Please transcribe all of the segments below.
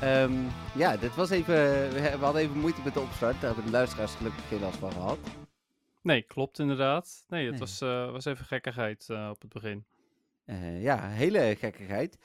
Ehm, ja, dit was even. We hadden even moeite met de opstart. Daar hebben de luisteraars gelukkig geen last van gehad. Nee, klopt inderdaad. Nee, het Nee. was, eh, was even gekkigheid eh, op het begin. Eh, ja, hele gekkigheid.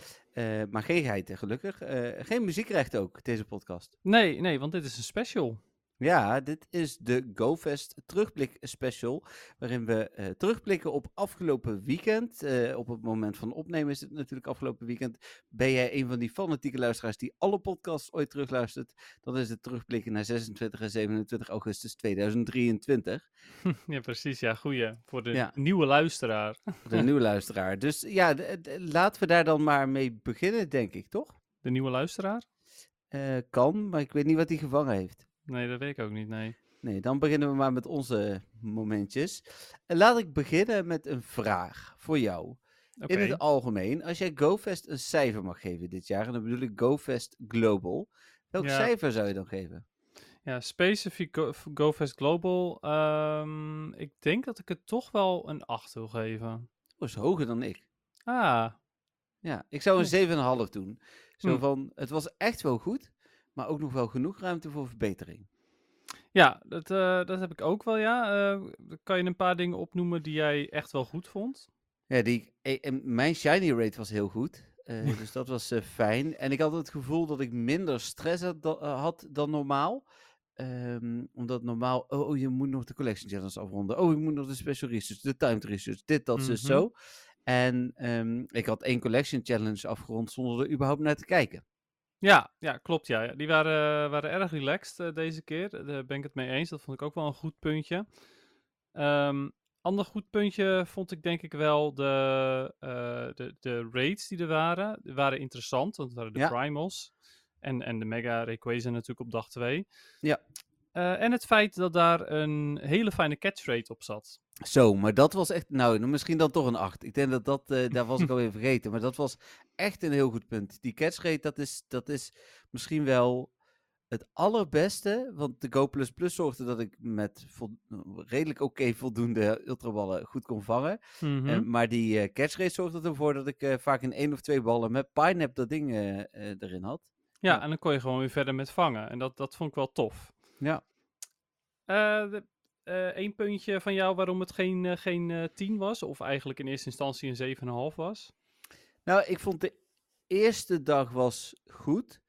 Maar geen geiten, gelukkig. Geen muziekrecht ook, deze podcast. Nee, nee, want dit is een special. Ja, dit is de GoFest terugblik special. Waarin we eh, terugblikken op afgelopen weekend. Eh, op het moment van opnemen is het natuurlijk afgelopen weekend. Ben jij een van die fanatieke luisteraars die alle podcasts ooit terugluistert? Dan is het terugblikken naar 26 en 27 augustus 2023. ja, precies. Ja, goeie. Voor de Ja. nieuwe luisteraar. Voor de nieuwe luisteraar. Dus ja, laten we daar dan maar mee beginnen, denk ik, toch? De nieuwe luisteraar? Eh, kan, maar ik weet niet wat hij gevangen heeft. Nee, dat weet ik ook niet, nee. Nee, dan beginnen we maar met onze momentjes. En laat ik beginnen met een vraag voor jou. In het algemeen, als jij GoFest een cijfer mag geven dit jaar, en dan bedoel ik GoFest Global, welk Ja. cijfer zou je dan geven? Ja, specifiek Go- GoFest Global. ehm, ik denk dat ik het toch wel een 8 wil geven. Oh, is hoger dan ik. Ah, Ja, ik zou een 7,5 doen. Zo Hm. van, het was echt wel goed, maar ook nog wel genoeg ruimte voor verbetering. ja, dat, eh, dat heb ik ook wel, ja. Eh, kan je een paar dingen opnoemen die jij echt wel goed vond? Ja, die, eh, en mijn shiny rate was heel goed. dus dat was fijn. En ik had het gevoel dat ik minder stress had, da- had dan normaal. Ehm, omdat normaal, oh, oh, je moet nog de collection challenge afronden. Oh, je moet nog de special research, de timed research, dit, dat, Mhm. zo. En ehm, ik had één collection challenge afgerond zonder er überhaupt naar te kijken. Ja, ja klopt. Ja. Die waren, waren erg relaxed eh, deze keer. Daar ben ik het mee eens. Dat vond ik ook wel een goed puntje. Ehm ander goed puntje vond ik denk ik wel de, eh, de, de raids die er waren. Die waren interessant, want het waren de Ja. primals. En, en de Mega Rayquaza natuurlijk op dag 2. Ja. Eh, en het feit dat daar een hele fijne catch rate op zat. Zo, maar dat was echt, nou, misschien dan toch een 8. Ik denk dat dat, eh, daar was ik alweer vergeten. Maar dat was echt een heel goed punt. Die catch rate, dat is, dat is misschien wel het allerbeste. Want de Go Plus Plus zorgde dat ik met redelijk oké voldoende ultraballen goed kon vangen. Mhm. Maar die eh, catch rate zorgde ervoor dat ik vaak in één of twee ballen met Pinap dat ding erin had. ja, ja. en dan kon je gewoon weer verder met vangen. En dat, dat vond ik wel tof. Ja. Eh, de, eh, één puntje van jou waarom het geen, eh, geen eh 10 was, of eigenlijk in eerste instantie een 7,5 was. Nou, ik vond de eerste dag was goed.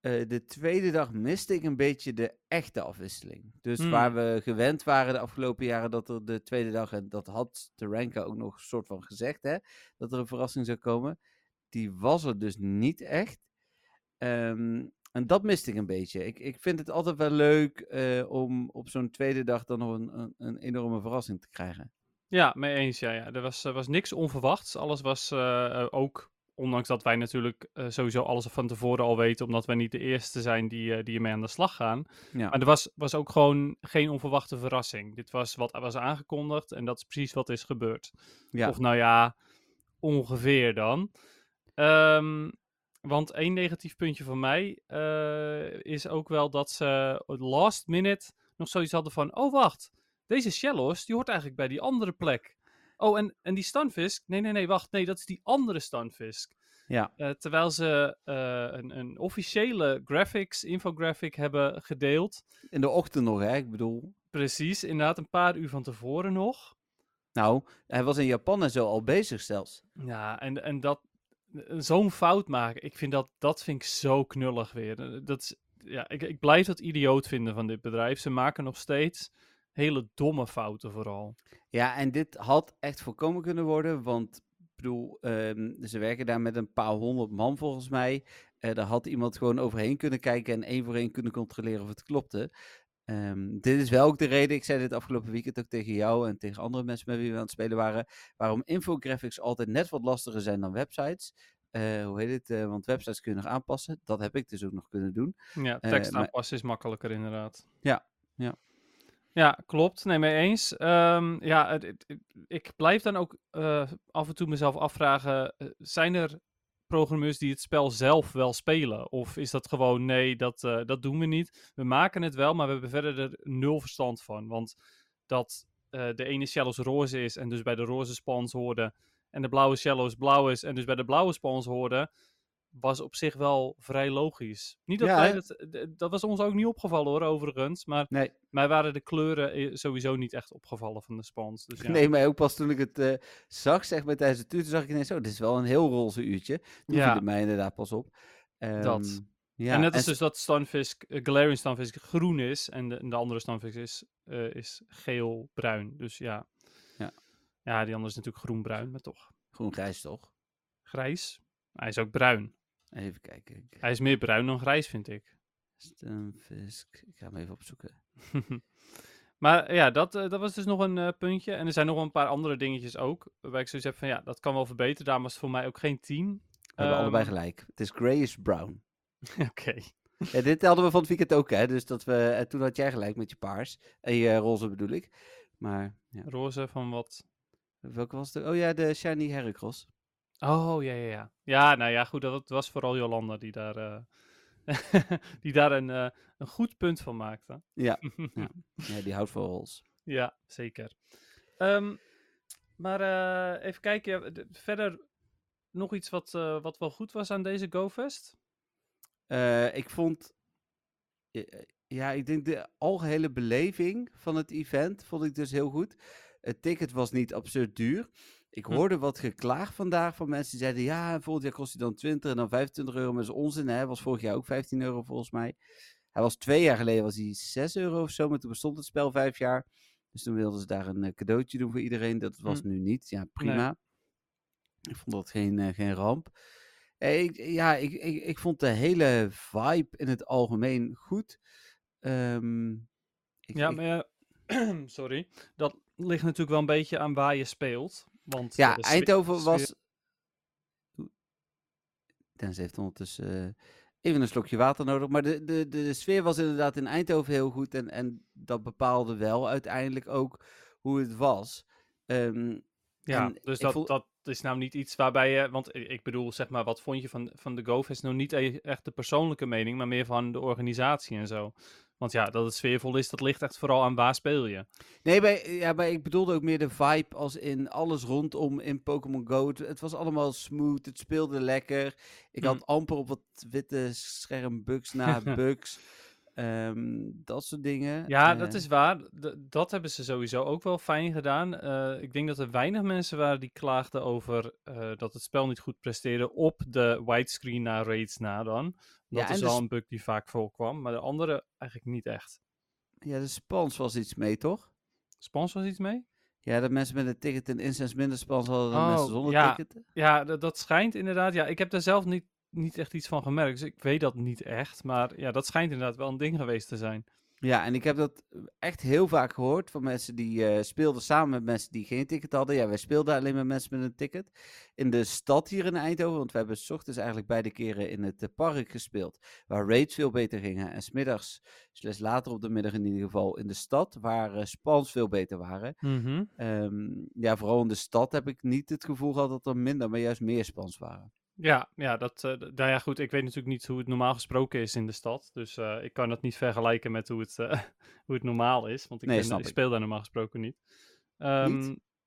Eh, de tweede dag miste ik een beetje de echte afwisseling. Dus Hmm. waar we gewend waren de afgelopen jaren dat er de tweede dag, en dat had de Ranka ook nog een soort van gezegd, hè, dat er een verrassing zou komen. Die was er dus niet echt. Ehm, en dat miste ik een beetje. Ik, ik vind het altijd wel leuk eh, om op zo'n tweede dag dan nog een, een, een enorme verrassing te krijgen. Ja, mee eens. Ja, ja. Er was, er was niks onverwachts. Alles was eh, eh, ook, ondanks dat wij natuurlijk eh, sowieso alles van tevoren al weten, omdat wij niet de eerste zijn die, eh, die ermee aan de slag gaan. Ja. Maar er was, was ook gewoon geen onverwachte verrassing. Dit was wat was aangekondigd en dat is precies wat is gebeurd. Ja. Of nou ja, ongeveer dan. Ehm, want één negatief puntje van mij eh, is ook wel dat ze last minute nog zoiets hadden van... Oh, wacht. Deze Shellos, die hoort eigenlijk bij die andere plek. Oh, en, en die Stunfisk? Nee, nee, nee, wacht. Nee, dat is die andere Stunfisk. Ja. Eh, terwijl ze eh, een, een officiële graphics, infographic hebben gedeeld. In de ochtend nog, hè? Ik bedoel, Precies, inderdaad een paar uur van tevoren nog. Nou, hij was in Japan en zo al bezig zelfs. Ja, en, en dat zo'n fout maken, ik vind dat, dat vind ik zo knullig weer. Eh, Dat is, ja, ik, ik blijf dat idioot vinden van dit bedrijf. Ze maken nog steeds hele domme fouten vooral. Ja, en dit had echt voorkomen kunnen worden, want bedoel, ehm, ze werken daar met een paar honderd man volgens mij. Eh daar had iemand gewoon overheen kunnen kijken en één voor één kunnen controleren of het klopte. Ehm, dit is wel ook de reden, ik zei dit afgelopen weekend ook tegen jou en tegen andere mensen met wie we aan het spelen waren, waarom infographics altijd net wat lastiger zijn dan websites. eh, hoe heet het, eh, want websites kun je nog aanpassen. Dat heb ik dus ook nog kunnen doen. Ja, Eh, tekst aanpassen is makkelijker inderdaad. Ja, ja. Ja, klopt. Nee, mee eens. Ehm, ja, het- het- het- ik blijf dan ook af en toe mezelf afvragen, zijn er programmeurs die het spel zelf wel spelen? Of is dat gewoon, nee, dat, eh, dat doen we niet. We maken het wel, maar we hebben verder er nul verstand van. Want dat eh, de ene shellos roze is en dus bij de roze spawns hoorde, en de blauwe shellos blauw is en dus bij de blauwe spawns hoorde, was op zich wel vrij logisch. Niet dat Ja, wij dat, dat was ons ook niet opgevallen hoor, overigens. Maar Nee, mij waren de kleuren eh, sowieso niet echt opgevallen van de spans. Dus ja. nee, maar ook pas toen ik het eh, zag, zeg maar tijdens de toen zag ik ineens, oh, dit is wel een heel roze uurtje. Toen Ja. viel het mij inderdaad pas op. Dat. Ehm, Ja, en net als s- dus dat Stunfisk, eh, Galarian Stunfisk groen is en de, andere Stunfisk is, is geel-bruin. Dus ja. Ja. Ja, die andere is natuurlijk groen-bruin, maar toch groen-grijs toch? grijs. Hij is ook bruin. Even kijken. Hij is meer bruin dan grijs, vind ik. Stunfisk. Ik ga hem even opzoeken. maar ja, dat, eh, dat was dus nog een eh, puntje. En er zijn nog wel een paar andere dingetjes ook. Waarbij ik zoiets heb van ja, dat kan wel verbeteren. Daarom was het voor mij ook geen 10. We hebben allebei Ehm, gelijk. Het is grayish brown. Oké. Ja, dit hadden we van het weekend ook, hè? Dus dat we, en toen had jij gelijk met je paars. En je roze bedoel ik. Maar, ja. Roze van wat? Welke was het? Oh ja, de Shiny Heracross. Oh, ja, ja, ja. Ja, nou ja, goed, dat het was vooral Jolanda die daar, eh, die daar een, eh, een goed punt van maakte. Ja, ja. Ja, die houdt van roze. Ja, zeker. Ehm, maar eh, even kijken, verder nog iets wat, wat wel goed was aan deze GoFest? Ik vond... Ja, ik denk de algehele beleving van het event vond ik dus heel goed. Het ticket was niet absurd duur. Ik Hm. hoorde wat geklaag vandaag van mensen die zeiden... Ja, volgend jaar kost hij dan 20 en dan 25 euro. Maar dat is onzin, hè? Was vorig jaar ook 15 euro volgens mij. Hij was twee jaar geleden was hij 6 euro of zo, maar toen bestond het spel vijf jaar. Dus toen wilden ze daar een eh, cadeautje doen voor iedereen. Dat was Hm. nu niet. Ja, prima. Ik vond dat geen, eh, geen ramp. Eh, Ik, ja, ik, ik, ik vond de hele vibe in het algemeen goed. Ehm, ik, Ja, maar ja, sorry. Dat ligt natuurlijk wel een beetje aan waar je speelt. Want ja eh, Eindhoven was. Dennis heeft ondertussen eh, even een slokje water nodig. Maar de, de, de sfeer was inderdaad in Eindhoven heel goed. En, en dat bepaalde wel uiteindelijk ook hoe het was. Ehm, Ja, dus dat, voel- dat is nou niet iets waarbij je... Want ik ik bedoel, zeg maar, wat vond je van, van de GoFest? Nou niet e- echt de persoonlijke mening, maar meer van de organisatie en zo. Want ja, dat het sfeervol is, dat ligt echt vooral aan waar speel je. Nee, maar, ja, maar ik bedoelde ook meer de vibe als in alles rondom in Pokémon Go. Het, het was allemaal smooth, het speelde lekker. Ik Hm. had amper op wat witte schermbugs na bugs. Ehm, dat soort dingen. Ja, dat Eh, is waar. D- dat hebben ze sowieso ook wel fijn gedaan. Eh, ik denk dat er weinig mensen waren die klaagden over eh, dat het spel niet goed presteerde op de widescreen na raids na dan. Dat Ja, is wel een bug die vaak voorkwam, maar de andere eigenlijk niet echt. Ja, de spans was iets mee, toch? Spons was iets mee? Ja, dat mensen met een ticket en instance minder spans hadden dan Oh, mensen zonder ja. ticket. Ja, dat, dat schijnt inderdaad. Ja, ik heb daar zelf niet, niet echt iets van gemerkt, dus ik weet dat niet echt. Maar ja, dat schijnt inderdaad wel een ding geweest te zijn. Ja, en ik heb dat echt heel vaak gehoord van mensen die eh, speelden samen met mensen die geen ticket hadden. Ja, wij speelden alleen met mensen met een ticket. In de stad hier in Eindhoven, want we hebben s ochtends eigenlijk beide keren in het eh, park gespeeld. Waar raids veel beter gingen. En smiddags, slechts later op de middag in ieder geval, in de stad. Waar eh, spans veel beter waren. Ehm, ja, vooral in de stad heb ik niet het gevoel gehad dat er minder, maar juist meer spans waren. Ja, ja, dat, eh, nou ja, goed. Ik weet natuurlijk niet hoe het normaal gesproken is in de stad. Dus eh, ik kan dat niet vergelijken met hoe het, eh, hoe het normaal is. Want ik, Nee, ben- ik speel daar normaal gesproken niet. Ehm,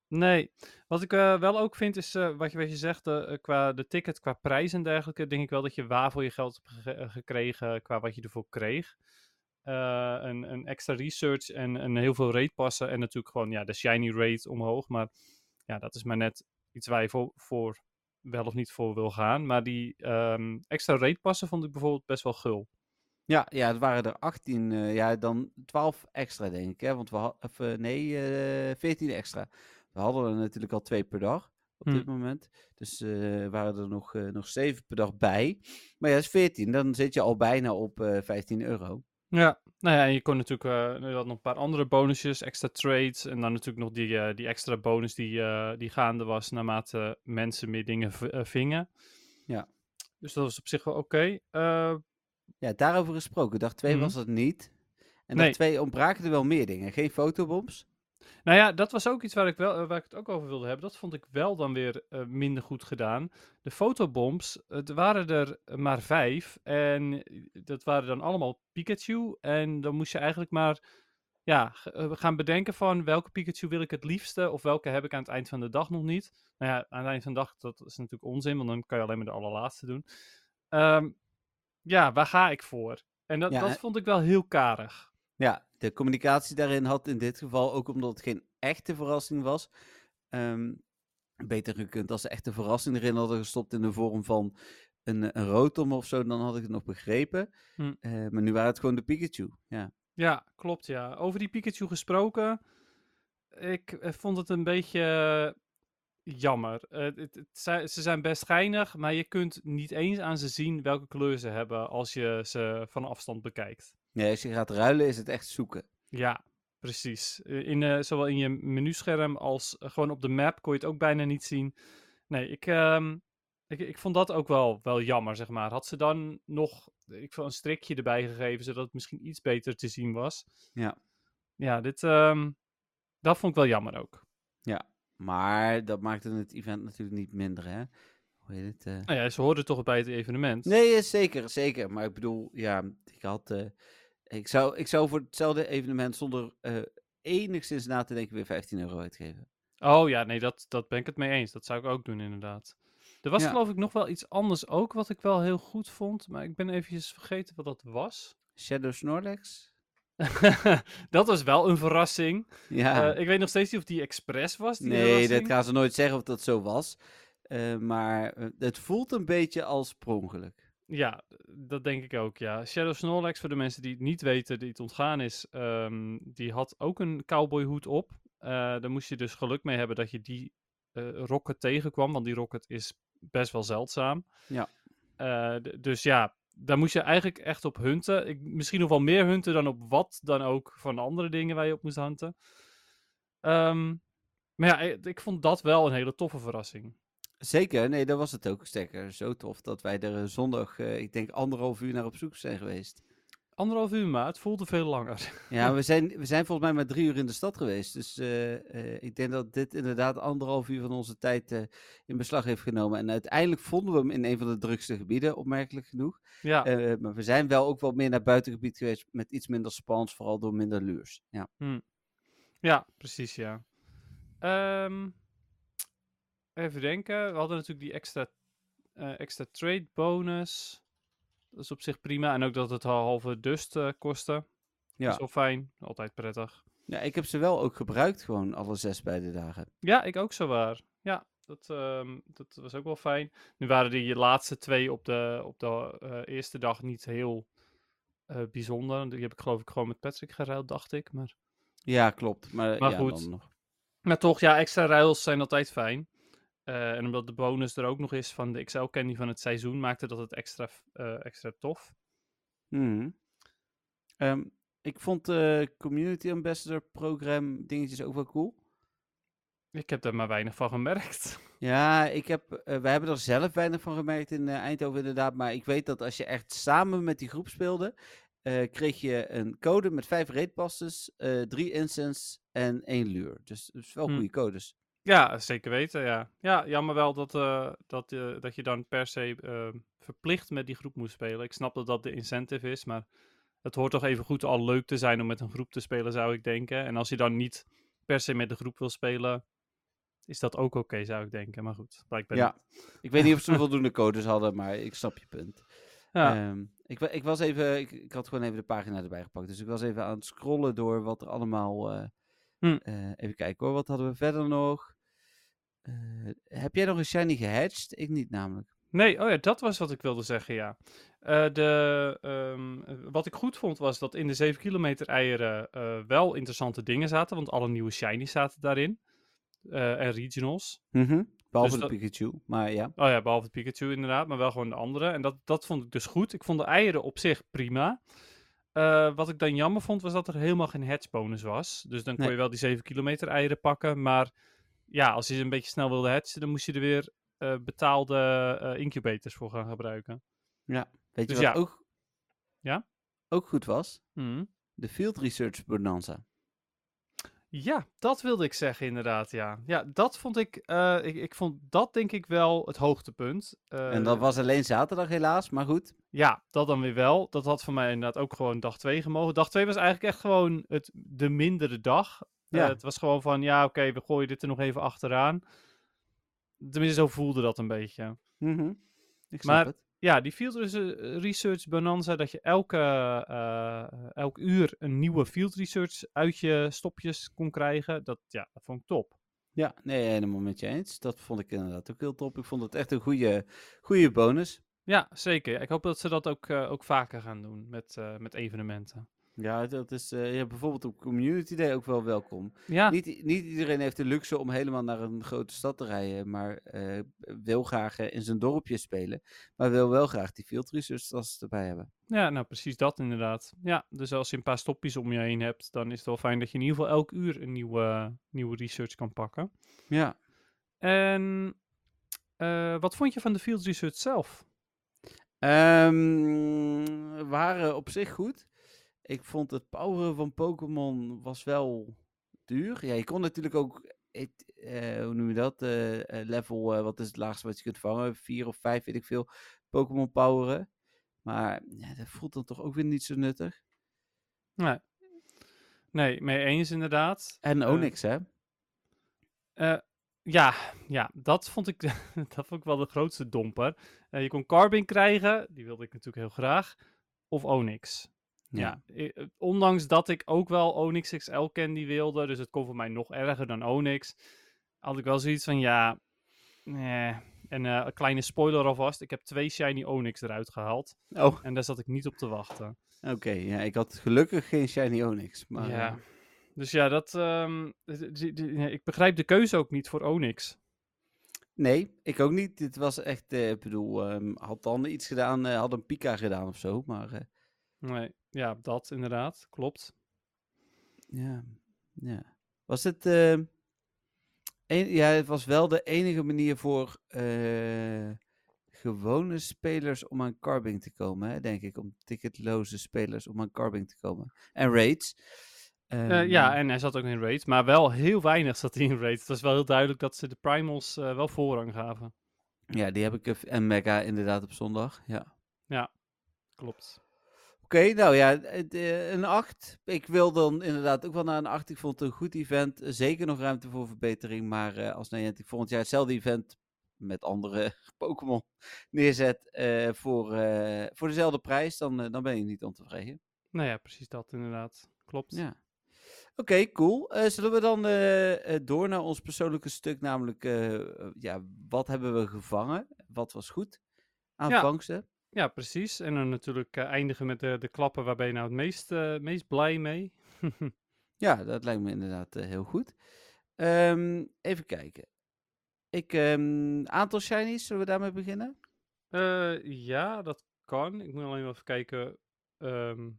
Nee. Wat ik wel ook vind is, wat, je, wat je zegt, qua de ticket, qua prijs en dergelijke, denk ik wel dat je waar voor je geld hebt ge- gekregen, qua wat je ervoor kreeg. Een, een extra research en, en heel veel rate passen en natuurlijk gewoon ja, de shiny rate omhoog. Maar ja, dat is maar net iets waar je voor, voor wel of niet voor wil gaan. Maar die ehm, extra rate passen vond ik bijvoorbeeld best wel gul. Ja, ja, het waren er 18, eh, ja, dan 12 extra, denk ik. Hè? Want we hadden, eh, nee, eh 14 extra. We hadden er natuurlijk al twee per dag op dit moment. Dus eh, waren er nog, eh, nog 7 per dag bij. Maar ja, dat is 14. Dan zit je al bijna op eh 15 euro. Ja, nou ja, en je kon natuurlijk uh, nog een paar andere bonusjes, extra trades en dan natuurlijk nog die, uh, die extra bonus die, uh, die gaande was naarmate mensen meer dingen vingen. Ja. Dus dat was op zich wel oké. Eh, Ja, daarover gesproken. Dag 2 Mhm. was het niet. En dag 2 ontbraken er wel meer dingen. Geen fotobombs. Nou ja, dat was ook iets waar ik, wel, eh, waar ik het ook over wilde hebben. Dat vond ik wel dan weer eh, minder goed gedaan. De fotobombs, het waren er maar vijf. En dat waren dan allemaal Pikachu. En dan moest je eigenlijk maar ja, eh, gaan bedenken van welke Pikachu wil ik het liefste. Of welke heb ik aan het eind van de dag nog niet. Nou ja, aan het eind van de dag, dat is natuurlijk onzin. Want dan kan je alleen maar de allerlaatste doen. Ehm, ja, waar ga ik voor? En dat, Ja, dat vond ik wel heel karig. Ja, de communicatie daarin had in dit geval, ook omdat het geen echte verrassing was, ehm, beter gekund. Als ze echt een verrassing erin hadden gestopt in de vorm van een, een rotom of zo, dan had ik het nog begrepen. Hm. Eh, maar nu waren het gewoon de Pikachu. Ja, Ja, klopt ja. Over die Pikachu gesproken. Ik eh, vond het een beetje eh, jammer. Het, ze zijn best geinig, maar je kunt niet eens aan ze zien welke kleur ze hebben als je ze van afstand bekijkt. Nee, als je gaat ruilen is het echt zoeken. Ja, precies. Eh, In, eh, zowel in je menuscherm als eh, gewoon op de map kon je het ook bijna niet zien. Nee, ik, ehm, ik, ik vond dat ook wel, wel jammer, zeg maar. Had ze dan nog ik vond een strikje erbij gegeven, zodat het misschien iets beter te zien was. Ja. Ja, dit, ehm, dat vond ik wel jammer ook. Maar dat maakte het event natuurlijk niet minder, hè? Hoe heet het? Nou ja, ze hoorden toch bij het evenement. Nee, zeker, zeker. Maar ik bedoel, ja, ik had... ik, zou, ik zou voor hetzelfde evenement zonder eh, enigszins na te denken weer 15 euro uitgeven. Oh ja, nee, dat, dat ben ik het mee eens. Dat zou ik ook doen, inderdaad. Er was Ja. geloof ik nog wel iets anders ook, wat ik wel heel goed vond. Maar ik ben eventjes vergeten wat dat was. Shadow Snorlax? dat was wel een verrassing. Ja. Eh, ik weet nog steeds niet of die expres was. Die nee, verrassing. dat gaan ze nooit zeggen of dat zo was. Eh, maar het voelt een beetje als per ongeluk. Ja, dat denk ik ook, ja. Shadow Snorlax, voor de mensen die het niet weten, die het ontgaan is, ehm, die had ook een cowboyhoed op. Eh daar moest je dus geluk mee hebben dat je die eh, rocket tegenkwam, want die rocket is best wel zeldzaam. Ja. Eh, dus ja, daar moest je eigenlijk echt op hunten. Ik, misschien nog wel meer hunten dan op wat dan ook van de andere dingen waar je op moest hunten. Ehm, maar ja, ik, ik vond dat wel een hele toffe verrassing. Zeker, nee, dat was het ook. Sterker, zo tof dat wij er eh, zondag, eh, ik denk anderhalf uur naar op zoek zijn geweest. Anderhalf uur, maar het voelde veel langer. Ja, we zijn, we zijn volgens mij maar drie uur in de stad geweest. Dus eh, ik denk dat dit inderdaad anderhalf uur van onze tijd in beslag heeft genomen. En uiteindelijk vonden we hem in een van de drukste gebieden, opmerkelijk genoeg. ja. Maar we zijn wel ook wat meer naar buitengebied geweest met iets minder spans, vooral door minder luurs. Ja. Ja, precies, ja. Ehm, even denken. We hadden natuurlijk die extra, eh, extra trade bonus. Dat is op zich prima. En ook dat het halve dust eh, kostte. Dat Ja. is wel fijn. Altijd prettig. ja, ik heb ze wel ook gebruikt, gewoon alle zes bij de dagen. Ja, ik ook zo waar. Ja, dat, ehm, dat was ook wel fijn. Nu waren die laatste twee op de, op de eh, eerste dag niet heel bijzonder. Die heb ik geloof ik gewoon met Patrick geruild, dacht ik. Maar Ja, klopt. Maar, Maar ja, goed. dan nog. Maar toch, ja, extra ruils zijn altijd fijn. Eh, en omdat de bonus er ook nog is van de XL Candy van het seizoen, maakte dat het extra, eh, extra tof. Mhm. Ehm, ik vond de Community Ambassador program dingetjes ook wel cool. Ik heb daar maar weinig van gemerkt. Ja, ik heb, wij hebben er zelf weinig van gemerkt in Eindhoven inderdaad. Maar ik weet dat als je echt samen met die groep speelde, kreeg je een code met vijf raidpasses, drie incense en één luur. Dus, dus wel Hm. goede codes. Ja, zeker weten, ja. Ja, jammer wel dat, eh, dat, eh, dat je dan per se eh, verplicht met die groep moet spelen. Ik snap dat dat de incentive is, maar het hoort toch even goed al leuk te zijn om met een groep te spelen, zou ik denken. En als je dan niet per se met de groep wil spelen, is dat ook oké, zou ik denken. Maar goed, blijkbaar Ja, niet. ik weet niet of ze voldoende codes hadden, maar ik snap je punt. Ja. Ehm, ik, ik was even, ik, ik had gewoon even de pagina erbij gepakt. Dus ik was even aan het scrollen door wat er allemaal. eh, Hm. even kijken hoor, wat hadden we verder nog? Eh, heb jij nog een shiny gehatcht? Ik niet namelijk. Nee, oh ja, dat was wat ik wilde zeggen, ja. Eh, de, ehm, eh, wat ik goed vond was dat in de 7 kilometer eieren eh, wel interessante dingen zaten, want alle nieuwe shinies zaten daarin. En regionals. Mhm, Behalve Dus de Pikachu, maar ja. Oh ja, behalve de Pikachu inderdaad, maar wel gewoon de andere. En dat, dat vond ik dus goed. Ik vond de eieren op zich prima. Wat ik dan jammer vond, was dat er helemaal geen hatch bonus was. Dus dan kon Nee. je wel die 7 kilometer eieren pakken. Maar ja, als je ze een beetje snel wilde hatchen, dan moest je er weer eh, betaalde eh, incubators voor gaan gebruiken. Ja. Weet je Dus wat ja. ook, Ja? ook goed was? Mhm. De Field Research Bonanza. Ja, dat wilde ik zeggen inderdaad, ja. Ja, dat vond ik, eh, ik, ik vond dat denk ik wel het hoogtepunt. en dat was alleen zaterdag helaas, maar goed. Ja, dat dan weer wel. Dat had voor mij inderdaad ook gewoon dag 2 gemogen. Dag 2 was eigenlijk echt gewoon het, de mindere dag. Eh, Ja. het was gewoon van, ja, oké, we gooien dit er nog even achteraan. Tenminste, zo voelde dat een beetje. Mhm. Ik snap Maar- het. Ja, die field res- research bonanza, dat je elke, eh, elk uur een nieuwe field research uit je stopjes kon krijgen, dat, ja, dat vond ik top. Ja, nee, helemaal met je eens. Dat vond ik inderdaad ook heel top. Ik vond het echt een goede, goede bonus. Ja, zeker. Ik hoop dat ze dat ook, eh, ook vaker gaan doen met, eh, met evenementen. Ja, dat is eh, ja, bijvoorbeeld op Community Day ook wel welkom. Ja, Niet, niet iedereen heeft de luxe om helemaal naar een grote stad te rijden, maar eh, wil graag eh, in zijn dorpje spelen. Maar wil wel graag die field research tasses erbij hebben. Ja, nou precies dat inderdaad. Ja, dus als je een paar stopjes om je heen hebt, dan is het wel fijn dat je in ieder geval elk uur een nieuwe, nieuwe research kan pakken. Ja. En wat vond je van de field research zelf? Ehm, waren op zich goed. Ik vond het poweren van Pokémon was wel duur. Ja, je kon natuurlijk ook, het, eh, hoe noem je dat, eh, eh, level, wat is het laagste wat je kunt vangen? Vier of vijf, weet ik veel, Pokémon poweren. Maar ja, dat voelt dan toch ook weer niet zo nuttig. Nee, nee mee eens inderdaad. En Onyx, hè? Ja, ja, dat vond ik, dat vond ik wel de grootste domper. Je kon Carbon krijgen, die wilde ik natuurlijk heel graag. Of Onyx. Ja, eh, ondanks dat ik ook wel Onyx XL candy wilde, dus het kon voor mij nog erger dan Onyx, had ik wel zoiets van ja, nee. En eh, een kleine spoiler alvast, ik heb twee shiny Onyx eruit gehaald Oh, en daar zat ik niet op te wachten. oké. Ja, ik had gelukkig geen Shiny Onyx. Maar, ja. eh, Dus ja, dat, ehm, ik begrijp de keuze ook niet voor Onyx. nee, ik ook niet. Dit was echt, eh, ik bedoel, ehm, had dan iets gedaan, eh, had een Pika gedaan of zo. Maar eh, Nee, ja, dat inderdaad, klopt. Ja, ja. Was het, eh, een, ja, het was wel de enige manier voor eh, gewone spelers om aan carbing te komen, hè, denk ik. Om ticketloze spelers om aan carbing te komen. En raids. Eh, ja, Ehm, en hij zat ook in raids, maar wel heel weinig zat hij in raids. Het was wel heel duidelijk dat ze de primals wel voorrang gaven. ja, die heb ik. En Mega inderdaad op zondag. Ja. Klopt. Oké, nou ja, eh, een 8. Ik wil dan inderdaad ook wel naar een 8. Ik vond het een goed event. Zeker nog ruimte voor verbetering. Maar eh, als Niantic volgend jaar hetzelfde event met andere Pokémon neerzet eh, voor, eh, voor dezelfde prijs, dan, eh, dan ben je niet ontevreden. Nou ja, precies dat inderdaad. Klopt. Ja. Oké, cool. Eh, zullen we dan eh, eh, door naar ons persoonlijke stuk, namelijk eh, eh, ja, wat hebben we gevangen? Wat was goed aan Ja. vangsten? Ja, precies. En dan natuurlijk eh, eindigen met de, de klappen waar ben je nou het meest, eh, meest blij mee. Ja, dat lijkt me inderdaad eh, heel goed. Ehm, even kijken. Ik, ehm, aantal shinies, zullen we daarmee beginnen? Ja, dat kan. Ik moet alleen wel even kijken ehm,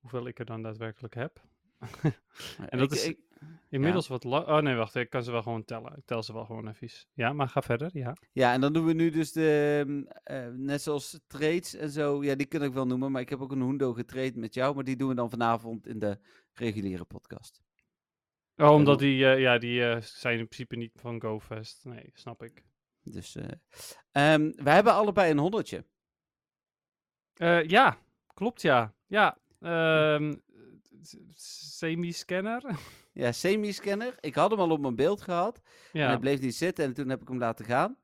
hoeveel ik er dan daadwerkelijk heb. En dat Ik- is- ik- Inmiddels wat la- Oh nee, wacht. Ik kan ze wel gewoon tellen. Ik tel ze wel gewoon even. Ja, maar ga verder. Ja. ja, en dan doen we nu dus de, ehm, eh, net zoals trades en zo, ja, die kan ik wel noemen, maar ik heb ook een Hundo getrade met jou, maar die doen we dan vanavond in de reguliere podcast. Oh, omdat die, eh, ja, die eh, zijn in principe niet van GoFest. Nee, snap ik. Dus we hebben allebei een honderdje. Ja, klopt ja. Ja, ehm, s- semi-scanner. Ja, semi-scanner. Ik had hem al op mijn beeld gehad. En hij bleef niet zitten en toen heb ik hem laten gaan.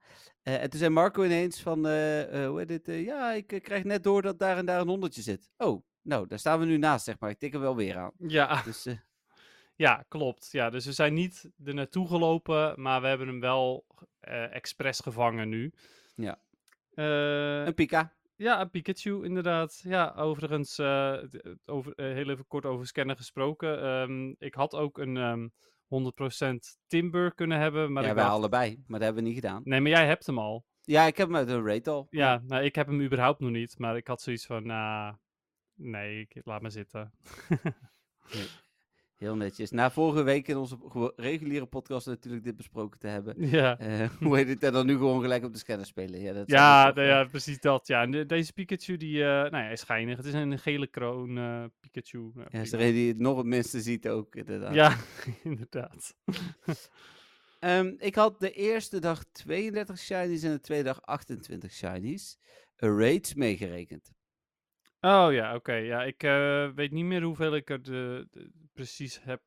Eh, en toen zei Marco ineens van, eh, eh, hoe heet eh, ja, ik krijg net door dat daar en daar een honderdje zit. Oh, nou, daar staan we nu naast, zeg maar. Ik tik hem wel weer aan. ja, Dus ja, klopt. Ja, dus we zijn niet er naartoe gelopen, maar we hebben hem wel expres gevangen nu. Ja. Een Pika. Ja, Pikachu, inderdaad. Ja, overigens, eh, d- over, eh, heel even kort over scannen gesproken. Ehm, ik had ook een ehm 100% Timber kunnen hebben, maar ja, wij allebei, maar dat hebben we niet gedaan. Nee, maar jij hebt hem al. Ja, ik heb hem uit een rate al. Ja, nou, ik heb hem überhaupt nog niet, maar ik had zoiets van, nou, nee, ik, laat me zitten. Heel netjes. Na vorige week in onze reguliere podcast natuurlijk dit besproken te hebben. Ja, Eh, hoe heet het? En dan nu gewoon gelijk op de scanner spelen. Ja, dat ja, nou ja, precies dat. Ja, En de- deze Pikachu die, eh, nou ja, is schijnig. Het is een gele kroon eh, Pikachu. Ja, Ja, is er een die het nog het minste ziet ook, inderdaad. ja inderdaad. Ehm, ik had de eerste dag 32 shinies en de tweede dag 28 shinies. Raids meegerekend. Oh ja, oké. Ja, ik eh, weet niet meer hoeveel ik er de, de- precies heb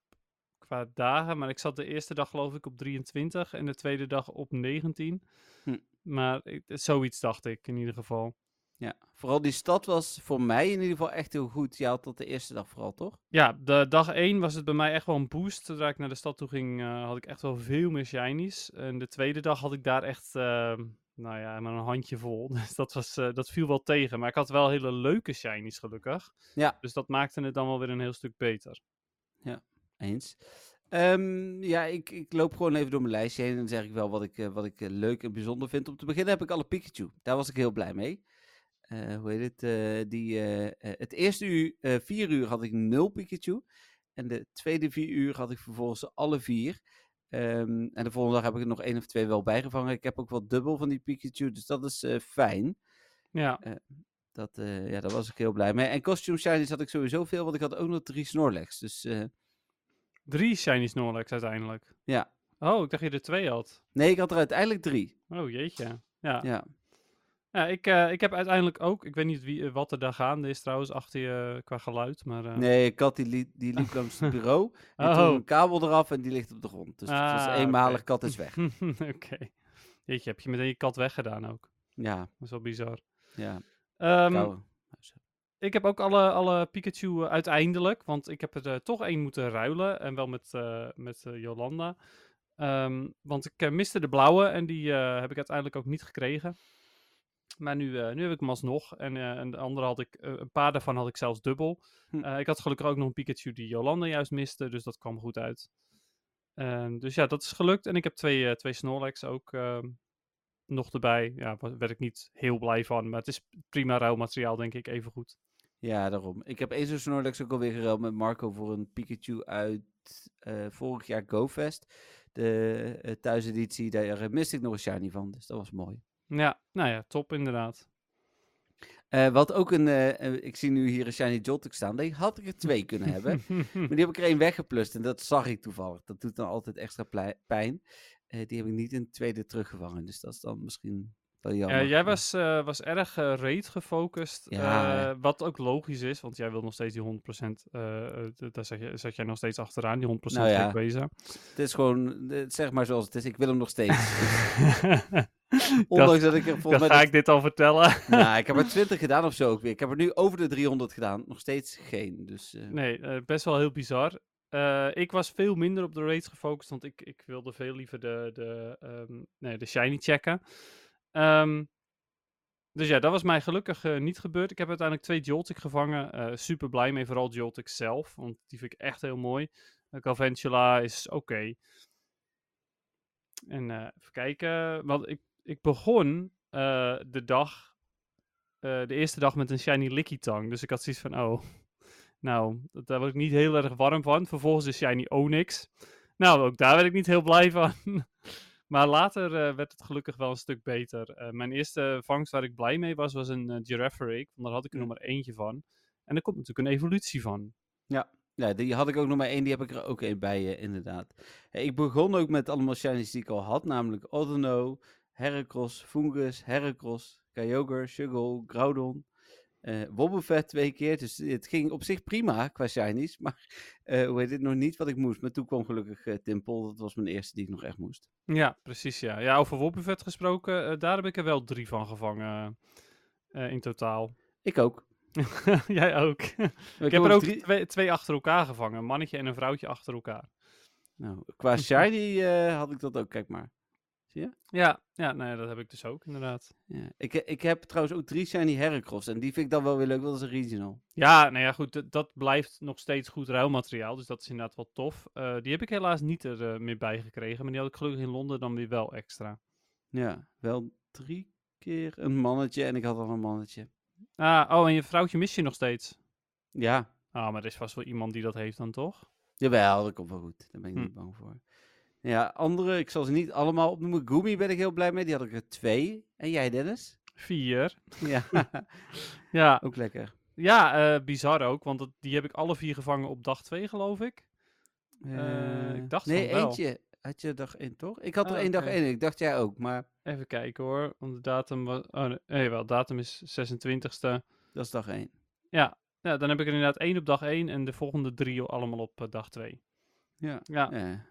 qua dagen. Maar ik zat de eerste dag geloof ik op 23 en de tweede dag op 19. Hm. Maar ik, zoiets dacht ik in ieder geval. Ja, vooral die stad was voor mij in ieder geval echt heel goed. Je had dat de eerste dag vooral, toch? Ja, de dag 1 was het bij mij echt wel een boost. Zodra ik naar de stad toe ging, eh, had ik echt wel veel meer shinies. En de tweede dag had ik daar echt, eh, nou ja, maar een handje vol. Dus dat, was, eh, dat viel wel tegen. Maar ik had wel hele leuke shinies gelukkig. Ja. Dus dat maakte het dan wel weer een heel stuk beter. Eens. Ehm, ja, ik, ik loop gewoon even door mijn lijstje heen en dan zeg ik wel wat ik, eh, wat ik eh, leuk en bijzonder vind. Om te beginnen heb ik alle Pikachu. Daar was ik heel blij mee. Hoe heet het? die, het eerste uur, vier uur had ik nul Pikachu. En de tweede vier uur had ik vervolgens alle vier. Ehm, en de volgende dag heb ik er nog één of twee wel bijgevangen. Ik heb ook wel dubbel van die Pikachu, dus dat is eh, fijn. Ja, Dat, eh, ja, daar was ik heel blij mee. En costume shinies had ik sowieso veel, want ik had ook nog drie Snorlax. Dus eh, drie shiny Snorlax uiteindelijk. ja. Oh, ik dacht je er twee had. Nee, ik had er uiteindelijk drie. Oh, jeetje. Ja, ja. Ja. ik, eh, ik heb uiteindelijk ook, ik weet niet wie, eh, wat er daar gaande is trouwens, achter je eh, qua geluid. Maar, Nee, ik had die, li- die liep langs het bureau. En Oh. toen een kabel eraf en die ligt op de grond. Dus het was Ah, eenmalig, kat is weg. Oké. Jeetje, heb je meteen je kat weggedaan ook. Ja, Dat is wel bizar. ja. Ehm, ik heb ook alle, alle Pikachu uiteindelijk, want ik heb er toch één moeten ruilen. En wel met, met Jolanda. Ehm, want ik miste de blauwe en die heb ik uiteindelijk ook niet gekregen. Maar nu, eh, nu heb ik hem alsnog. En, eh, en de andere had ik, eh, een paar daarvan had ik zelfs dubbel. Hm. Ik had gelukkig ook nog een Pikachu die Jolanda juist miste, dus dat kwam goed uit. Ehm, dus ja, dat is gelukt. En ik heb twee, twee Snorlax ook ehm, nog erbij. Ja, daar werd ik niet heel blij van, maar het is prima ruilmateriaal, denk ik, even goed. Ja, daarom. Ik heb één zo'n Snorlax ook alweer geruild met Marco voor een Pikachu uit vorig jaar GoFest. De thuiseditie, daar miste ik nog een shiny van, dus dat was mooi. Ja, nou ja, top inderdaad. Eh, wat ook een, eh, eh, ik zie nu hier een shiny Joltik staan, die had ik er twee kunnen hebben. Maar die heb ik er één weggeplust en dat zag ik toevallig. Dat doet dan altijd extra pijn. Die heb ik niet in het tweede teruggevangen, dus dat is dan misschien. Ja, jij was, eh, was erg eh raid gefocust. Ja. eh, wat ook logisch is, want jij wil nog steeds die 100%. eh eh, d- daar zat, je, zat jij nog steeds achteraan, die 100% Nou ja. Het is gewoon, eh, zeg maar zoals het is, ik wil hem nog steeds. Ondanks dat ik er volgens mij... ga ik dit al vertellen. Nou, ik heb er 20 gedaan of zo ook weer. Ik heb er nu over de 300 gedaan, nog steeds geen. Dus eh, Nee, eh, best wel heel bizar. Eh, ik was veel minder op de raids gefocust, want ik, ik wilde veel liever de, de, ehm, nee, de shiny checken. Ehm, dus ja, dat was mij gelukkig eh, niet gebeurd. Ik heb uiteindelijk twee Joltik gevangen. eh, super blij mee, vooral Joltik zelf, want die vind ik echt heel mooi. Uh, Galvantula is oké. En eh, even kijken, want ik, ik begon eh, de dag, eh, de eerste dag met een shiny Lickitung. Dus ik had zoiets van, oh, nou, daar word ik niet heel erg warm van. Vervolgens de Shiny Onyx. Nou, ook daar werd ik niet heel blij van. maar later eh, werd het gelukkig wel een stuk beter. Eh, mijn eerste vangst waar ik blij mee was, was een uh, Girafarig. Want daar had ik er Hm. nog maar eentje van. En er komt natuurlijk een evolutie van. ja, die had ik ook nog maar één, die heb ik er ook één bij, inderdaad. Ik begon ook met allemaal shinies die ik al had, namelijk Odeno, Heracross, Fungus, Heracross, Kyogre, Shuggle, Groudon. Eh Wobbuffet twee keer, dus het ging op zich prima qua shinies. Maar eh, hoe heet het, nog niet wat ik moest. Maar toen kwam gelukkig Timpel, dat was mijn eerste die ik nog echt moest. Ja, precies ja. Ja, over Wobbuffet gesproken, daar heb ik er wel drie van gevangen in totaal. Ik ook. Jij ook. Ik, ik heb er ook twee, twee achter elkaar gevangen. Een mannetje en een vrouwtje achter elkaar. Nou, qua shiny had ik dat ook, kijk maar. Ja, ja nee, dat heb ik dus ook inderdaad. Ja. Ik, ik heb trouwens ook drie shiny Heracross en die vind ik dan wel weer leuk, want dat is een regional. Ja, nou ja, goed, dat blijft nog steeds goed ruilmateriaal, dus dat is inderdaad wel tof. Eh, die heb ik helaas niet er eh, meer bij gekregen, maar die had ik gelukkig in Londen dan weer wel extra. Ja, wel drie keer een mannetje en ik had al een mannetje. Ah, oh, en je vrouwtje mis je nog steeds? Ja, Ah, maar er is vast wel iemand die dat heeft dan toch? Jawel, dat komt wel goed. Daar ben ik Hm. niet bang voor. Ja, andere, ik zal ze niet allemaal opnoemen. Gumi ben ik heel blij mee. Die had ik er twee. En jij, Dennis? Vier. Ja, Ja, ook lekker. ja eh, bizar ook, want dat, die heb ik alle vier gevangen op dag 2, geloof ik. Eh, ik dacht nee, wel. eentje. Had je dag één, toch? Ik had er Ah, één dag één. Ik dacht jij ook, maar Even kijken hoor, want de datum was... Oh, nee, wel, datum is 26e. dat is dag één. Ja, ja, dan heb ik er inderdaad één op dag 1 en de volgende drie allemaal op eh, dag 2. Ja. Ja, Ja,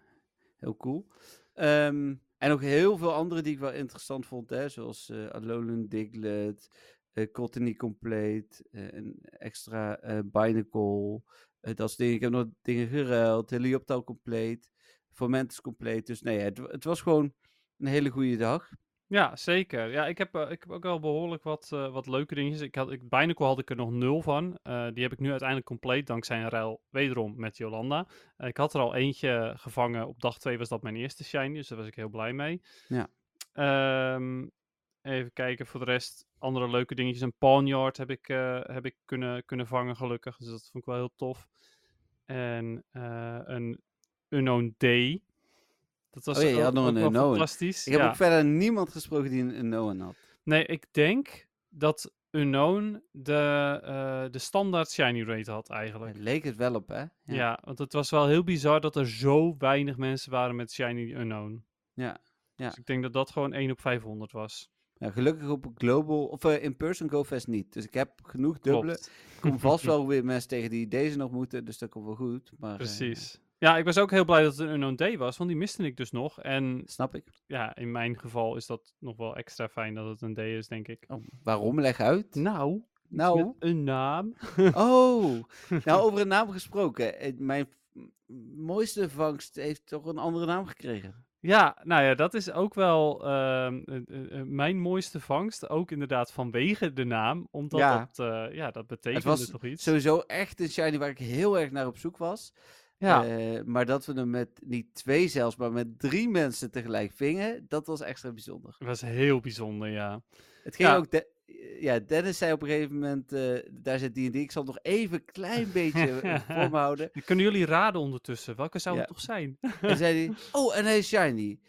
heel cool. Ehm, en ook heel veel andere die ik wel interessant vond, hè, zoals eh Alolan Diglett, eh Cottony Complete, eh, een extra eh Binacle, dat soort dingen. Ik heb nog dingen geruild, Helioptal Complete, Fomentus Complete. Dus nee, het, het was gewoon een hele goede dag. Ja zeker. Ja, ik heb, eh, ik heb ook wel behoorlijk wat, eh, wat leuke dingetjes. Ik had, ik, Binacle had ik er nog nul van. Eh, die heb ik nu uiteindelijk compleet dankzij een ruil wederom met Jolanda. Eh, ik had er al eentje gevangen. Op dag 2 was dat mijn eerste shiny, dus daar was ik heel blij mee. Ja. Ehm, even kijken voor de rest. Andere leuke dingetjes. Een Pawnyard heb ik, eh, heb ik kunnen, kunnen vangen, gelukkig. Dus dat vond ik wel heel tof. En eh, een Unknown Day. Dat was Oh ja, je had nog een Unknown. fantastisch. Ik heb ja. ook verder niemand gesproken die een, Noah had. Nee, ik denk dat Unknown de, eh, de standaard shiny rate had eigenlijk. Leek het wel op, hè? Ja. want het was wel heel bizar dat er zo weinig mensen waren met shiny Unknown. Ja, ja. Dus ik denk dat dat gewoon 1 op 500 was. Ja, gelukkig op Global, of eh, in-person GoFest niet. Dus ik heb genoeg dubbele. Klopt. Ik kom vast wel weer mensen tegen die deze nog moeten, dus dat komt wel goed. Maar, eh, Precies. Ja, ik was ook heel blij dat het een Unknown Day was, want die miste ik dus nog. En snap ik. ja, in mijn geval is dat nog wel extra fijn dat het een day is, denk ik. Oh, waarom? Leg uit. Nou, Nou. met een naam. Oh, nou over een naam gesproken. Mijn mooiste vangst heeft toch een andere naam gekregen. Ja, nou ja, dat is ook wel ehm, eh, eh, eh, mijn mooiste vangst. Ook inderdaad vanwege de naam. Omdat Ja. dat, ja, dat betekende toch iets. Sowieso echt een shiny waar ik heel erg naar op zoek was. Ja, Eh, maar dat we hem met niet twee zelfs, maar met drie mensen tegelijk vingen, dat was extra bijzonder. dat was heel bijzonder, ja. Het ging Ja. ook. De, ja, Dennis zei op een gegeven moment: eh, daar zit D&D. Ik zal het nog even een klein beetje eh, voor me houden. Kunnen jullie raden ondertussen. Welke zou Ja. het toch zijn? En zei hij: Oh, en hij is shiny.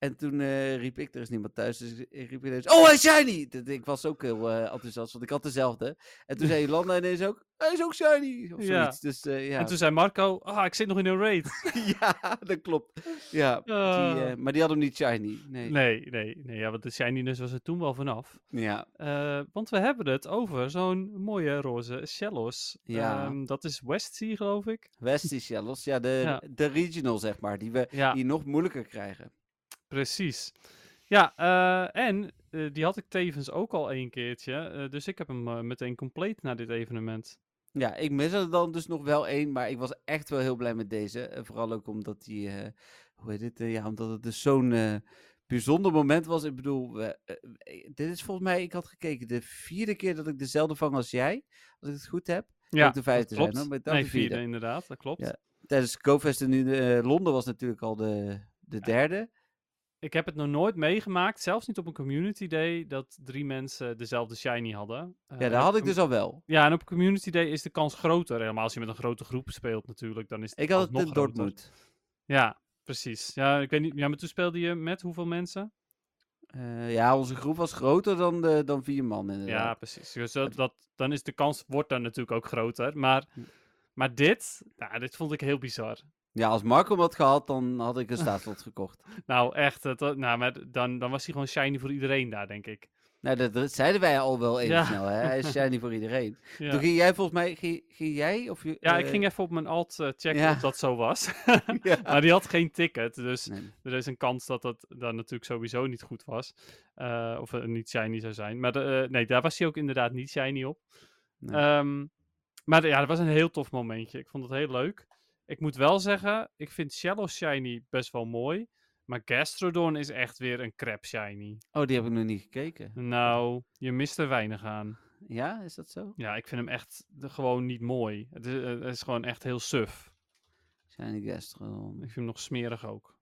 En toen eh, riep ik: Er is niemand thuis. Dus ik riep ineens: Oh, hij is shiny! Dat- Ik was ook heel eh, enthousiast, want ik had dezelfde. En toen zei Jolanda ineens ook: Hij is ook shiny! Of Ja. zoiets. Dus eh, ja. En toen zei Marco, ah, ik zit nog in een raid. ja, dat klopt. Ja, die, Ah. maar die had hem niet shiny. Nee. Nee, nee, nee, ja, want de shininess was er toen wel vanaf. Ja, want we hebben het over zo'n mooie roze Shellos. Ja. Ehm, dat is Westsea, geloof ik. Westie Shellos. Ja, de, Ja. de regional, zeg maar. Die we die nog moeilijker krijgen. Precies. Ja, eh, en eh, die had ik tevens ook al één keertje. eh, dus ik heb hem meteen compleet na dit evenement. Ja, ik mis er dan dus nog wel één, maar ik was echt wel heel blij met deze. Vooral ook omdat die, hoe heet het, ja, omdat het dus zo'n bijzonder moment was. Ik bedoel, dit is volgens mij, ik had gekeken, de vierde keer dat ik dezelfde vang als jij, als ik het goed heb. Ja, ook de vijfde zijn, klopt. hoor, maar nee, de vierde. inderdaad, dat klopt. Ja. Tijdens GoFest in Londen was natuurlijk al de, de derde. Ik heb het nog nooit meegemaakt, zelfs niet op een community day, dat drie mensen dezelfde shiny hadden. Ja, Eh, daar en had ik dus al wel. Ja, en op community day is de kans groter. Helemaal als je met een grote groep speelt natuurlijk, dan is de Ik had het nog in. Dortmund. Ja, precies. Ja, ik weet niet. Ja, maar toen speelde je met hoeveel mensen? Eh, ja, onze groep was groter dan, de, dan vier man Ja, precies. Dus dat, dat, dan is de kans wordt dan natuurlijk ook groter. Maar, Hm. maar dit, nou, dit vond ik heel bizar. Ja, als Marco hem had gehad, dan had ik een staatslot gekocht. Nou, echt. Het, wa- nou, maar dan, dan was hij gewoon shiny voor iedereen daar, denk ik. Nou, dat, dat zeiden wij al wel even Ja. snel, hè? Hij is shiny voor iedereen. Ja, Toen ging jij volgens mij, ging, ging jij of je... ja ik eh, ging even op mijn alt eh, checken ja. of dat zo was. maar die had geen ticket, dus Nee. er is een kans dat dat dan natuurlijk sowieso niet goed was. Eh, of niet shiny zou zijn. Maar de, eh, nee, daar was hij ook inderdaad niet shiny op. Nee. Ehm, maar de- ja, dat was een heel tof momentje. Ik vond het heel leuk. Ik moet wel zeggen, ik vind Shallow Shiny best wel mooi. Maar Gastrodon is echt weer een crap shiny. Oh, die heb ik nog niet gekeken. Nou, je mist er weinig aan. Ja, is dat zo? Ja, ik vind hem echt de- gewoon niet mooi. Het is, eh, het is gewoon echt heel suf. Shiny Gastrodon. Ik vind hem nog smerig ook.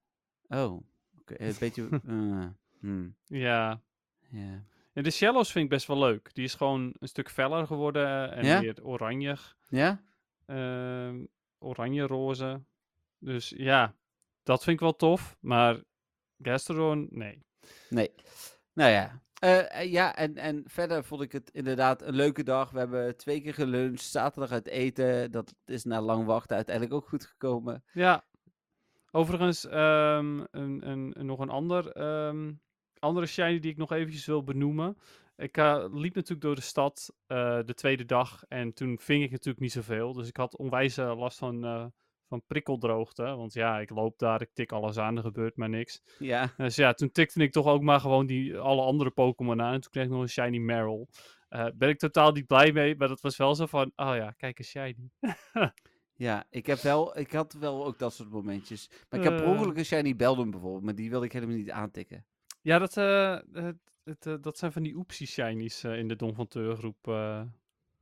Oh, oké. Een beetje... eh, hmm, Ja. ja. En de Shallows vind ik best wel leuk. Die is gewoon een stuk feller geworden en Ja? weer oranje. Ja? Ehm oranje-roze. Dus ja, dat vind ik wel tof. Maar Gastron, nee. Nee. Nou ja. Eh, eh, ja, en, en verder vond ik het inderdaad een leuke dag. We hebben twee keer geluncht, zaterdag uit eten. Dat is na lang wachten uiteindelijk ook goed gekomen. Ja. Overigens, een, een, een- nog een ander, ehm, andere shiny die ik nog eventjes wil benoemen. Ik eh, liep natuurlijk door de stad eh, de tweede dag en toen ving ik natuurlijk niet zoveel. Dus ik had onwijs eh, last van, van prikkeldroogte. Want ja, ik loop daar, ik tik alles aan, er gebeurt maar niks. Ja, Dus ja, toen tikte ik toch ook maar gewoon die, alle andere Pokémon aan. En toen kreeg ik nog een shiny Meryl. Ben ik totaal niet blij mee, maar dat was wel zo van, oh ja, kijk een shiny. ja ik, heb wel, ik had wel ook dat soort momentjes. Maar ik heb per ongeluk een shiny Beldum bijvoorbeeld, maar die wilde ik helemaal niet aantikken. Ja, dat, eh, het, het, eh, dat zijn van die oepsie shinies eh, in de Don van Teur groep,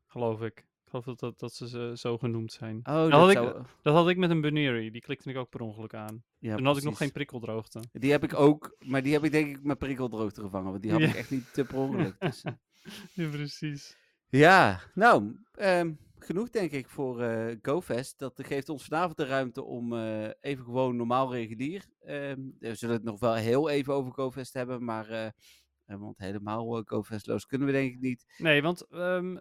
geloof ik. Ik geloof dat, dat, dat ze ze zo genoemd zijn. Oh, had dat ik- zou... Dat had ik met een Buneri, die klikte ik ook per ongeluk aan. Ja, Toen had ik nog geen prikkeldroogte. Die heb ik ook, maar die heb ik denk ik met prikkeldroogte gevangen. Want die had Ja. ik echt niet te per ongeluk. Dus. Ja, precies. Ja, nou, ehm, genoeg denk ik voor eh GoFest. Dat geeft ons vanavond de ruimte om eh, even gewoon normaal regulier. ehm, we zullen het nog wel heel even over GoFest hebben, maar eh, want helemaal uh, GoFestloos kunnen we denk ik niet. Nee, want ehm,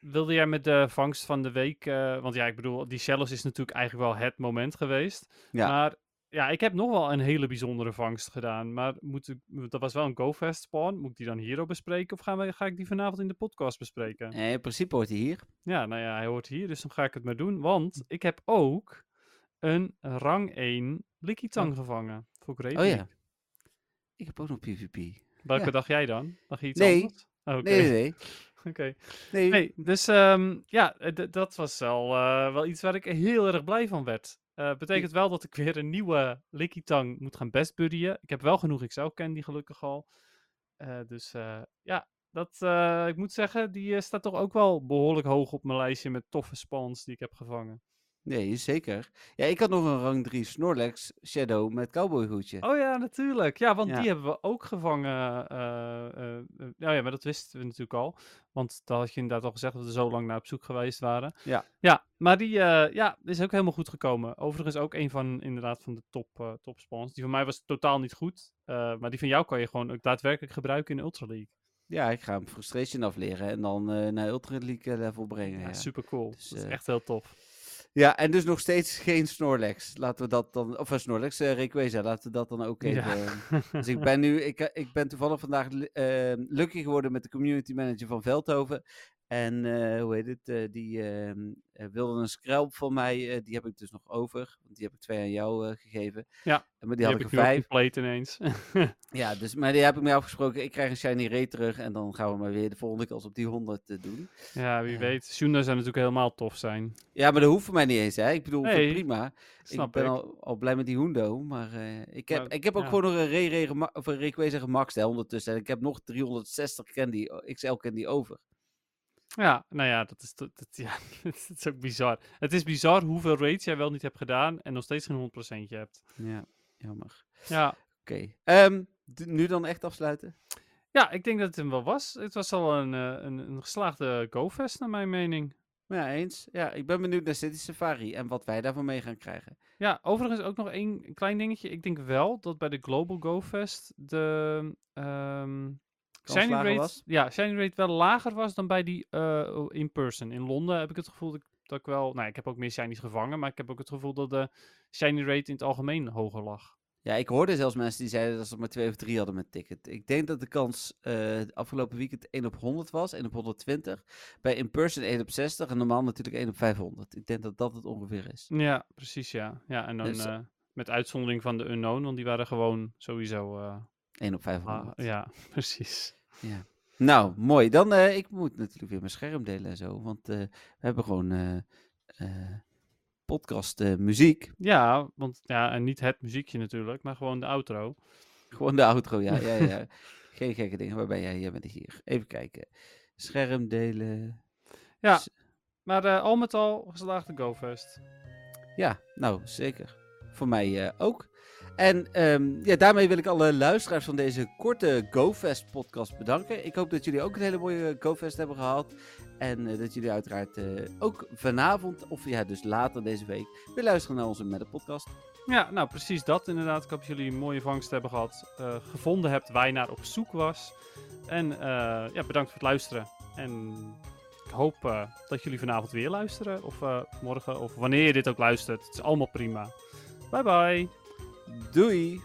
wilde jij met de vangst van de week... want ja, ik bedoel, die Shellos is natuurlijk eigenlijk wel het moment geweest. Ja. Maar ja, ik heb nog wel een hele bijzondere vangst gedaan. Maar moet ik, dat was wel een GoFest spawn. Moet ik die dan hier ook bespreken? Of gaan we, ga ik die vanavond in de podcast bespreken? Eh, in principe hoort hij hier. Ja, nou ja, hij hoort hier, dus dan ga ik het maar doen. Want ik heb ook een rang 1 Likitang gevangen. Voor Great Oh ja. Ik heb ook nog PvP. Welke Ja. dacht jij dan? Dacht je iets Nee. anders? Oh, Oké, Nee, nee, nee. oké. nee. Nee, dus ehm, ja, dat was wel, eh, wel iets waar ik heel erg blij van werd. Eh betekent wel dat ik weer een nieuwe Likitang moet gaan bestbuddyen. Ik heb wel genoeg XL-candy gelukkig al. Eh, dus eh, ja, dat, ik moet zeggen, die staat toch ook wel behoorlijk hoog op mijn lijstje met toffe spawns die ik heb gevangen. Nee, zeker. Ja, ik had nog een rang 3 Snorlax Shadow met cowboyhoedje. Oh ja, natuurlijk. Ja, want Ja. die hebben we ook gevangen. eh, eh, eh, nou ja, maar dat wisten we natuurlijk al. Want daar had je inderdaad al gezegd dat we zo lang naar op zoek geweest waren. Ja. Ja, maar die ja, is ook helemaal goed gekomen. Overigens ook een van, inderdaad, van de top, top spawns. Die van mij was totaal niet goed. maar die van jou kan je gewoon ook daadwerkelijk gebruiken in Ultra League. Ja, ik ga hem Frustration afleren en dan naar Ultra League level brengen. Ja, Ja, super cool. Dus, dat is echt heel tof. Ja, en dus nog steeds geen Snorlax. Laten we dat dan, of uh, Snorlax, uh, Rayquaza, laten we dat dan ook even. Ja. Dus ik ben nu, ik, eh, ik ben toevallig vandaag uh, lucky geworden met de community manager van Veldhoven. En uh, hoe heet het, uh, die uh, wilde een scrap van mij, die heb ik dus nog over. Want die heb ik twee aan jou gegeven. Ja, maar die, die had heb ik er vijf. compleet ineens. ja, dus, maar die heb ik mee afgesproken. Ik krijg een Shiny Ray terug en dan gaan we maar weer de volgende kans op die 100 uh, doen. ja, wie weet. Shunda zou natuurlijk helemaal tof zijn. Ja, maar dat hoeft voor mij niet eens, hè. Ik bedoel, Nee, prima. Snap ik ben ik. Al, al blij met die Hundo, maar ik, heb, Maar, ik heb ook ja. gewoon nog een Ray Ray of een Rayquaza gemaxt hè, ondertussen. En ik heb nog 360 candy, XL candy over. Ja, nou ja, dat is, dat, ja, dat is ook bizar. Het is bizar hoeveel raids jij wel niet hebt gedaan en nog steeds geen 100% hebt. Ja, jammer. Ja. Oké. Okay. nu dan echt afsluiten? ja, ik denk dat het hem wel was. Het was al een, uh, een, een geslaagde go-fest, naar mijn mening. Ja, eens. Ja, ik ben benieuwd naar City Safari en wat wij daarvan mee gaan krijgen. Ja, overigens ook nog één klein dingetje. Ik denk wel dat bij de Global Go Fest de um, shiny rate, was? ja, shiny rate wel lager was dan bij die uh, in-person. In Londen heb ik het gevoel dat ik, dat ik wel... Nou, ik heb ook meer shinies gevangen, maar ik heb ook het gevoel dat de shiny rate in het algemeen hoger lag. Ja, ik hoorde zelfs mensen die zeiden dat ze maar twee of drie hadden met ticket. Ik denk dat de kans uh, afgelopen weekend 1 op 100 was, 1 op 120. Bij in-person 1 op 60 en normaal natuurlijk 1 op 500. Ik denk dat dat het ongeveer is. Ja, precies, ja. Ja, en dan Dus, uh, met uitzondering van de unknown, want die waren gewoon sowieso... Uh, 1 op 500. Ah, ja, precies. Ja. Nou, mooi. Dan, uh, ik moet natuurlijk weer mijn scherm delen en zo, want uh, we hebben gewoon uh, podcast muziek. Ja, want ja, en niet het muziekje natuurlijk, maar gewoon de outro. Gewoon de outro, ja, ja, ja. Geen gekke dingen. Waar ben jij? Jij bent hier. Even kijken. Scherm delen. Ja, S maar al met al geslaagde GoFest. Ja, nou, zeker. Voor mij ook. En ehm, ja, daarmee wil ik alle luisteraars van deze korte GoFest podcast bedanken. Ik hoop dat jullie ook een hele mooie GoFest hebben gehad. En eh, dat jullie uiteraard eh, ook vanavond, of ja, dus later deze week, weer luisteren naar onze Meta podcast. Ja, nou precies dat inderdaad. Ik hoop dat jullie een mooie vangst hebben gehad. eh, gevonden hebt waar je naar op zoek was. En ja, bedankt voor het luisteren. En ik hoop dat jullie vanavond weer luisteren. Of morgen, of wanneer je dit ook luistert. Het is allemaal prima. Bye bye. Dewey